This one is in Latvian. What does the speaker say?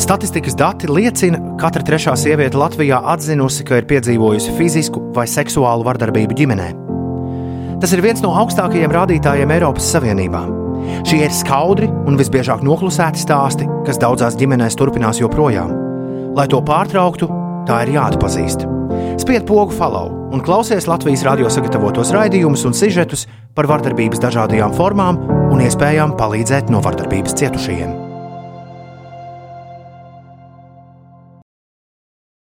Statistikas dati liecina, ka katra trešā sieviete Latvijā atzinusi, ka ir piedzīvojusi fizisku vai seksuālu vardarbību ģimenē. Tas ir viens no augstākajiem rādītājiem Eiropas Savienībā. Šie ir skaudri un visbiežāk noklusēti stāsti, kas daudzās ģimenēs turpinās joprojām. Lai to pārtrauktu, tā ir jāatpazīst. Spied pogu follow un klausies Latvijas radio sagatavotos raidījumus un sižetus par vardarbības dažādajām formām un iespējām palīdzēt no vardarbības cietušajiem.